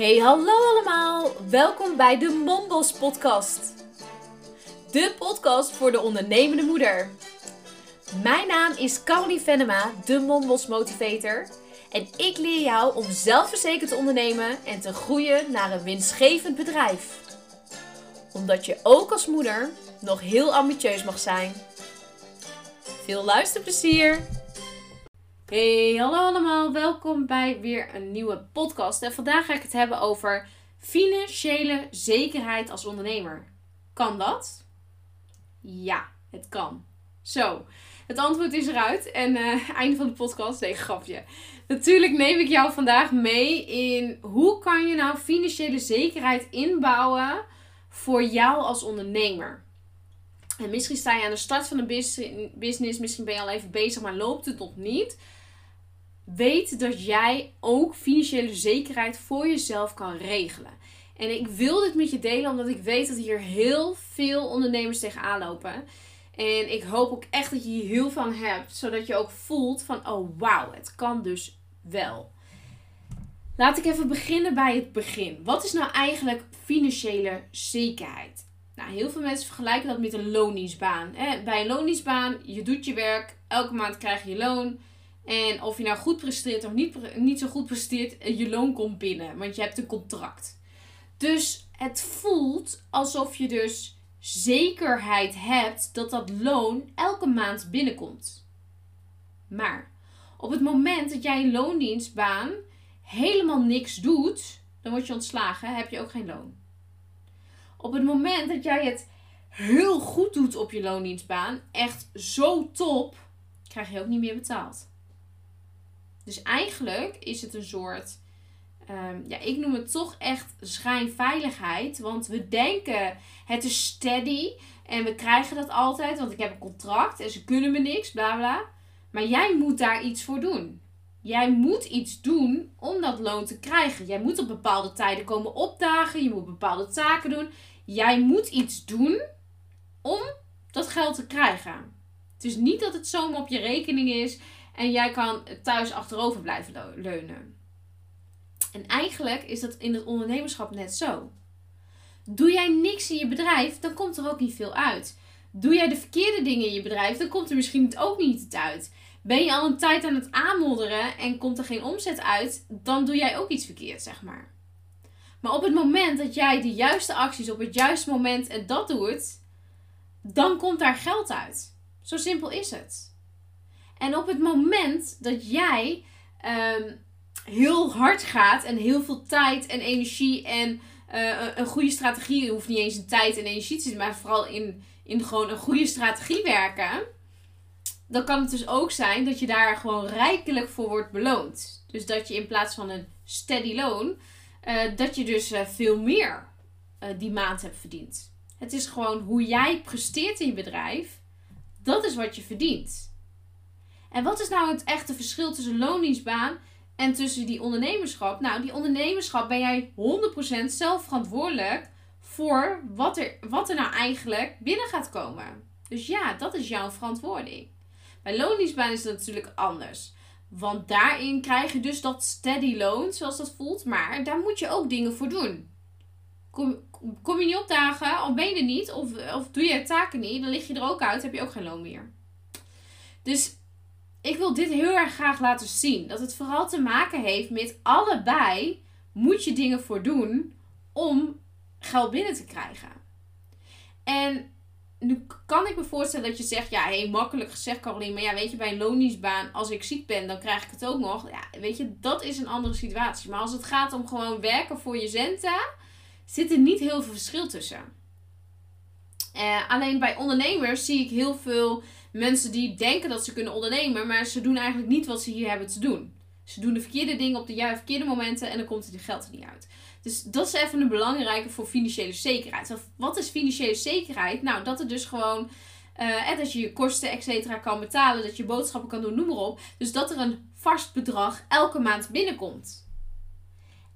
Hey, hallo allemaal. Welkom bij de Mombos podcast. De podcast voor de ondernemende moeder. Mijn naam is Caroline Venema, de Mombos motivator. En ik leer jou om zelfverzekerd te ondernemen en te groeien naar een winstgevend bedrijf. Omdat je ook als moeder nog heel ambitieus mag zijn. Veel luisterplezier! Hey, hallo allemaal. Welkom bij weer een nieuwe podcast. En vandaag ga ik het hebben over financiële zekerheid als ondernemer. Kan dat? Ja, het kan. Zo, het antwoord is eruit. En uh, einde van de podcast. Nee, grapje. Natuurlijk neem ik jou vandaag mee in hoe kan je nou financiële zekerheid inbouwen voor jou als ondernemer. En misschien sta je aan de start van een business, misschien ben je al even bezig, maar loopt het nog niet weet dat jij ook financiële zekerheid voor jezelf kan regelen. En ik wil dit met je delen omdat ik weet dat hier heel veel ondernemers tegenaan lopen. En ik hoop ook echt dat je hier heel van hebt, zodat je ook voelt van oh wauw, het kan dus wel. Laat ik even beginnen bij het begin. Wat is nou eigenlijk financiële zekerheid? Nou, heel veel mensen vergelijken dat met een loondienstbaan. Bij een loondienstbaan, je doet je werk, elke maand krijg je loon. En of je nou goed presteert of niet, niet zo goed presteert, eh, je loon komt binnen. Want je hebt een contract. Dus het voelt alsof je dus zekerheid hebt dat dat loon elke maand binnenkomt. Maar op het moment dat jij een loondienstbaan helemaal niks doet, dan word je ontslagen, heb je ook geen loon. Op het moment dat jij het heel goed doet op je loondienstbaan, echt zo top, krijg je ook niet meer betaald. Dus eigenlijk is het een soort, um, ja, ik noem het toch echt schijnveiligheid. Want we denken het is steady en we krijgen dat altijd, want ik heb een contract en ze kunnen me niks, bla bla. Maar jij moet daar iets voor doen. Jij moet iets doen om dat loon te krijgen. Jij moet op bepaalde tijden komen opdagen. Je moet bepaalde taken doen. Jij moet iets doen om dat geld te krijgen. Het is niet dat het zomaar op je rekening is en jij kan thuis achterover blijven leunen. En eigenlijk is dat in het ondernemerschap net zo. Doe jij niks in je bedrijf, dan komt er ook niet veel uit. Doe jij de verkeerde dingen in je bedrijf, dan komt er misschien ook niet uit. Ben je al een tijd aan het aanmodderen en komt er geen omzet uit, dan doe jij ook iets verkeerd, zeg maar. Maar op het moment dat jij de juiste acties op het juiste moment en dat doet, dan komt daar geld uit. Zo simpel is het. En op het moment dat jij um, heel hard gaat en heel veel tijd en energie en uh, een goede strategie, je hoeft niet eens in tijd en energie te zitten, maar vooral in, in gewoon een goede strategie werken, dan kan het dus ook zijn dat je daar gewoon rijkelijk voor wordt beloond. Dus dat je in plaats van een steady loon, uh, dat je dus uh, veel meer die maand hebt verdiend. Het is gewoon hoe jij presteert in je bedrijf, dat is wat je verdient. En wat is nou het echte verschil tussen loondienstbaan en tussen die ondernemerschap? Nou, die ondernemerschap ben jij 100% zelf verantwoordelijk voor wat er, wat er nou eigenlijk binnen gaat komen. Dus ja, dat is jouw verantwoording. Bij loondienstbaan is dat natuurlijk anders. Want daarin krijg je dus dat steady loon, zoals dat voelt. Maar daar moet je ook dingen voor doen. Kom, kom je niet opdagen, of ben je er niet, of, of doe je taken niet, dan lig je er ook uit, heb je ook geen loon meer. Dus ik wil dit heel erg graag laten zien. Dat het vooral te maken heeft met allebei moet je dingen voor doen om geld binnen te krijgen. En nu kan ik me voorstellen dat je zegt, ja, heel makkelijk gezegd Caroline, maar ja, weet je, bij een loningsbaan, als ik ziek ben, dan krijg ik het ook nog. Ja, weet je, dat is een andere situatie. Maar als het gaat om gewoon werken voor je centen, zit er niet heel veel verschil tussen. Uh, alleen bij ondernemers zie ik heel veel mensen die denken dat ze kunnen ondernemen, maar ze doen eigenlijk niet wat ze hier hebben te doen. Ze doen de verkeerde dingen op de juiste verkeerde momenten en dan komt het geld er niet uit. Dus dat is even een belangrijke voor financiële zekerheid. Wat is financiële zekerheid? Nou, dat het dus gewoon. Uh, dat je je kosten, et cetera, kan betalen. Dat je boodschappen kan doen, noem maar op. Dus dat er een vast bedrag elke maand binnenkomt.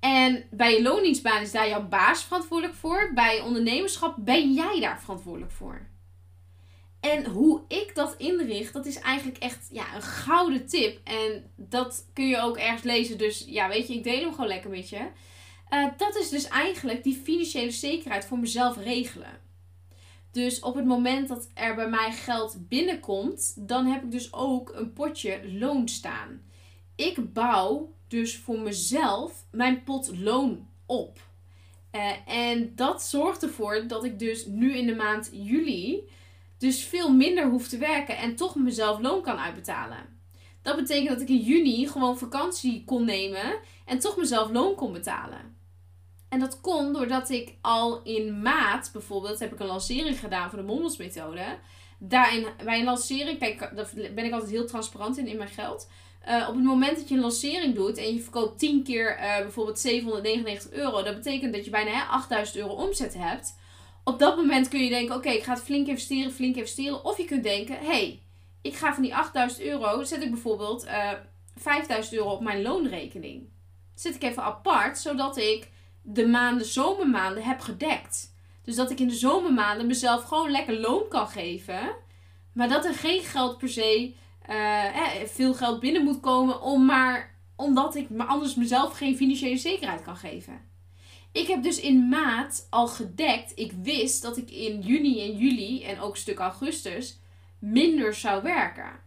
En bij je loondienstbaan is daar jouw baas verantwoordelijk voor. Bij ondernemerschap ben jij daar verantwoordelijk voor. En hoe ik dat inricht, dat is eigenlijk echt ja, een gouden tip. En dat kun je ook ergens lezen. Dus ja, weet je, ik deel hem gewoon lekker met je. Uh, dat is dus eigenlijk die financiële zekerheid voor mezelf regelen. Dus op het moment dat er bij mij geld binnenkomt, dan heb ik dus ook een potje loon staan. Ik bouw dus voor mezelf mijn pot loon op. Uh, en dat zorgt ervoor dat ik dus nu in de maand juli dus veel minder hoef te werken en toch mezelf loon kan uitbetalen. Dat betekent dat ik in juni gewoon vakantie kon nemen en toch mezelf loon kon betalen. En dat kon doordat ik al in maart bijvoorbeeld heb ik een lancering gedaan voor de Mommelsmethode. Daarin, bij een lancering, kijk, daar ben ik altijd heel transparant in in mijn geld. Uh, op het moment dat je een lancering doet en je verkoopt 10 keer uh, bijvoorbeeld 799 euro, dat betekent dat je bijna hè, 8000 euro omzet hebt. Op dat moment kun je denken: oké, ik ga het flink investeren, flink investeren. Of je kunt denken: hé, hey, ik ga van die 8000 euro, zet ik bijvoorbeeld uh, eh, 5000 euro op mijn loonrekening. zet ik even apart, zodat ik de maanden, zomermaanden heb gedekt. Dus dat ik in de zomermaanden mezelf gewoon lekker loon kan geven. Maar dat er geen geld per se, uh, veel geld binnen moet komen, om maar, omdat ik anders mezelf geen financiële zekerheid kan geven. Ik heb dus in maart al gedekt. Ik wist dat ik in juni en juli en ook een stuk augustus minder zou werken.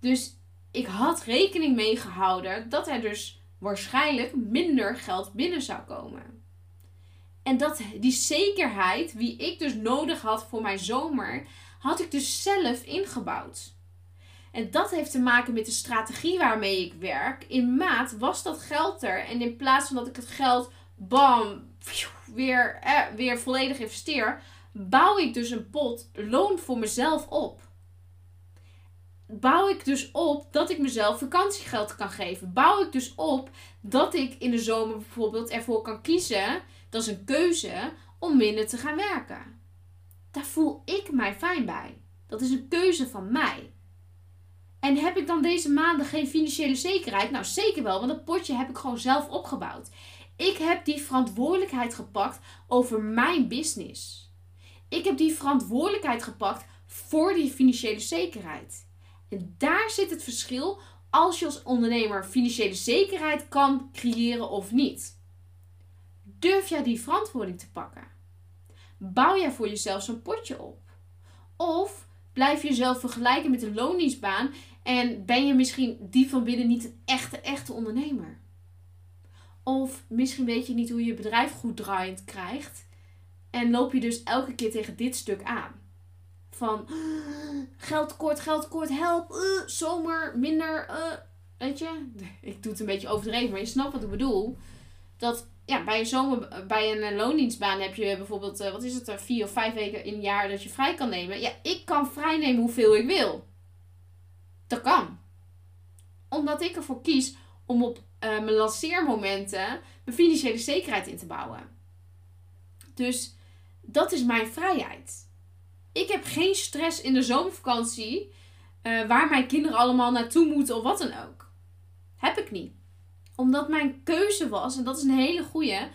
Dus ik had rekening mee gehouden dat er dus waarschijnlijk minder geld binnen zou komen. En dat, die zekerheid, wie ik dus nodig had voor mijn zomer, had ik dus zelf ingebouwd. En dat heeft te maken met de strategie waarmee ik werk. In maat was dat geld er. En in plaats van dat ik het geld, bam, weer, eh, weer volledig investeer, bouw ik dus een pot loon voor mezelf op bouw ik dus op dat ik mezelf vakantiegeld kan geven. Bouw ik dus op dat ik in de zomer bijvoorbeeld ervoor kan kiezen, dat is een keuze, om minder te gaan werken. Daar voel ik mij fijn bij. Dat is een keuze van mij. En heb ik dan deze maanden geen financiële zekerheid? Nou, zeker wel, want dat potje heb ik gewoon zelf opgebouwd. Ik heb die verantwoordelijkheid gepakt over mijn business. Ik heb die verantwoordelijkheid gepakt voor die financiële zekerheid. En daar zit het verschil als je als ondernemer financiële zekerheid kan creëren of niet. Durf jij die verantwoording te pakken? Bouw jij voor jezelf zo'n potje op? Of blijf je jezelf vergelijken met een loondienstbaan en ben je misschien die van binnen niet een echte, echte ondernemer? Of misschien weet je niet hoe je bedrijf goed draaiend krijgt en loop je dus elke keer tegen dit stuk aan van geld kort, geld kort, help, uh, zomer, minder, uh, weet je. Ik doe het een beetje overdreven, maar je snapt wat ik bedoel. Dat ja, bij een zomer, bij een eh, loondienstbaan heb je bijvoorbeeld, wat is het, er vier of vijf weken in een jaar dat je vrij kan nemen. Ja, ik kan vrij nemen hoeveel ik wil. Dat kan. Omdat ik ervoor kies om op mijn lanceermomenten mijn financiële zekerheid in te bouwen. Dus dat is mijn vrijheid ik heb geen stress in de zomervakantie. Uh, waar mijn kinderen allemaal naartoe moeten of wat dan ook. Heb ik niet. Omdat mijn keuze was, en dat is een hele goede.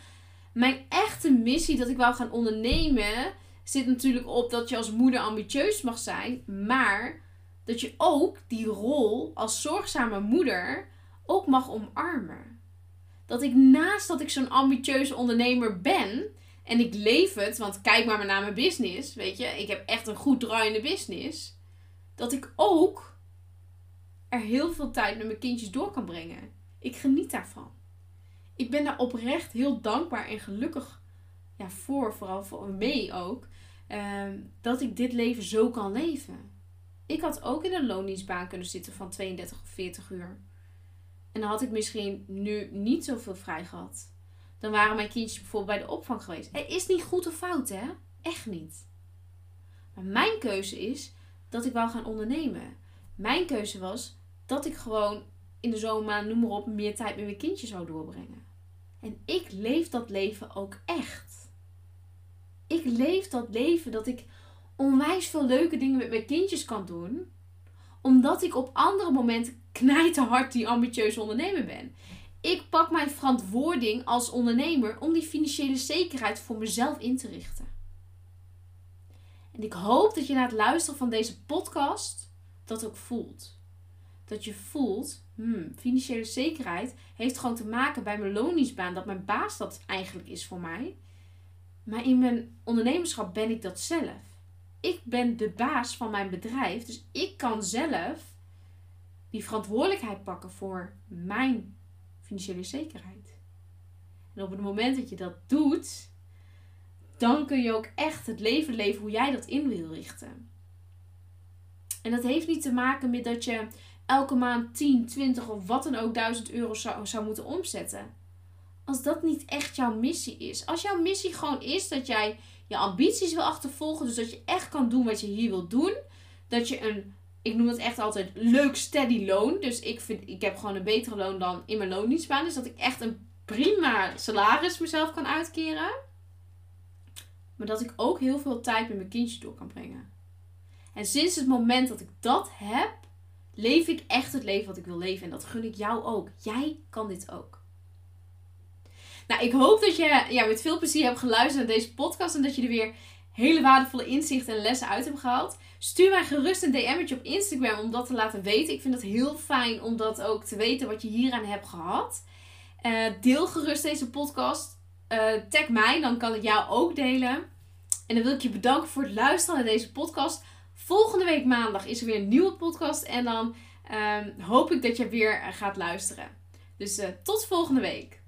Mijn echte missie dat ik wou gaan ondernemen. Zit natuurlijk op dat je als moeder ambitieus mag zijn. Maar dat je ook die rol als zorgzame moeder ook mag omarmen. Dat ik naast dat ik zo'n ambitieuze ondernemer ben en ik leef het, want kijk maar naar mijn business, weet je. Ik heb echt een goed draaiende business. Dat ik ook er heel veel tijd met mijn kindjes door kan brengen. Ik geniet daarvan. Ik ben daar oprecht heel dankbaar en gelukkig ja, voor, vooral voor mee ook. Ehm, dat ik dit leven zo kan leven. Ik had ook in een loondienstbaan kunnen zitten van 32 of 40 uur. En dan had ik misschien nu niet zoveel vrij gehad dan waren mijn kindjes bijvoorbeeld bij de opvang geweest. Het is niet goed of fout, hè? Echt niet. Maar mijn keuze is dat ik wou gaan ondernemen. Mijn keuze was dat ik gewoon in de zomermaand, noem maar op, meer tijd met mijn kindjes zou doorbrengen. En ik leef dat leven ook echt. Ik leef dat leven dat ik onwijs veel leuke dingen met mijn kindjes kan doen. Omdat ik op andere momenten knijterhard die ambitieuze ondernemer ben. Ik pak mijn verantwoording als ondernemer om die financiële zekerheid voor mezelf in te richten. En ik hoop dat je na het luisteren van deze podcast dat ook voelt. Dat je voelt hmm, financiële zekerheid heeft gewoon te maken bij mijn loningsbaan dat mijn baas dat eigenlijk is voor mij. Maar in mijn ondernemerschap ben ik dat zelf. Ik ben de baas van mijn bedrijf, dus ik kan zelf die verantwoordelijkheid pakken voor mijn financiële zekerheid. En op het moment dat je dat doet, dan kun je ook echt het leven leven hoe jij dat in wil richten. En dat heeft niet te maken met dat je elke maand 10, 20 of wat dan ook 1000 euro zou, zou moeten omzetten. Als dat niet echt jouw missie is. Als jouw missie gewoon is dat jij je ambities wil achtervolgen. Dus dat je echt kan doen wat je hier wilt doen. Dat je een, ik noem het echt altijd leuk steady loon. Dus ik, vind, ik heb gewoon een betere loon dan in mijn loondienstbaan. Dus dat ik echt een prima salaris mezelf kan uitkeren. Maar dat ik ook heel veel tijd met mijn kindje door kan brengen. En sinds het moment dat ik dat heb, leef ik echt het leven wat ik wil leven. En dat gun ik jou ook. Jij kan dit ook. Nou, ik hoop dat je ja, met veel plezier hebt geluisterd naar deze podcast. En dat je er weer hele waardevolle inzichten en lessen uit hebt gehaald. Stuur mij gerust een DM'tje op Instagram om dat te laten weten. Ik vind het heel fijn om dat ook te weten wat je hieraan hebt gehad. Uh, deel gerust deze podcast. Uh, tag mij, dan kan ik jou ook delen. En dan wil ik je bedanken voor het luisteren naar deze podcast. Volgende week maandag is er weer een nieuwe podcast. En dan um, hoop ik dat je weer gaat luisteren. Dus tot volgende week.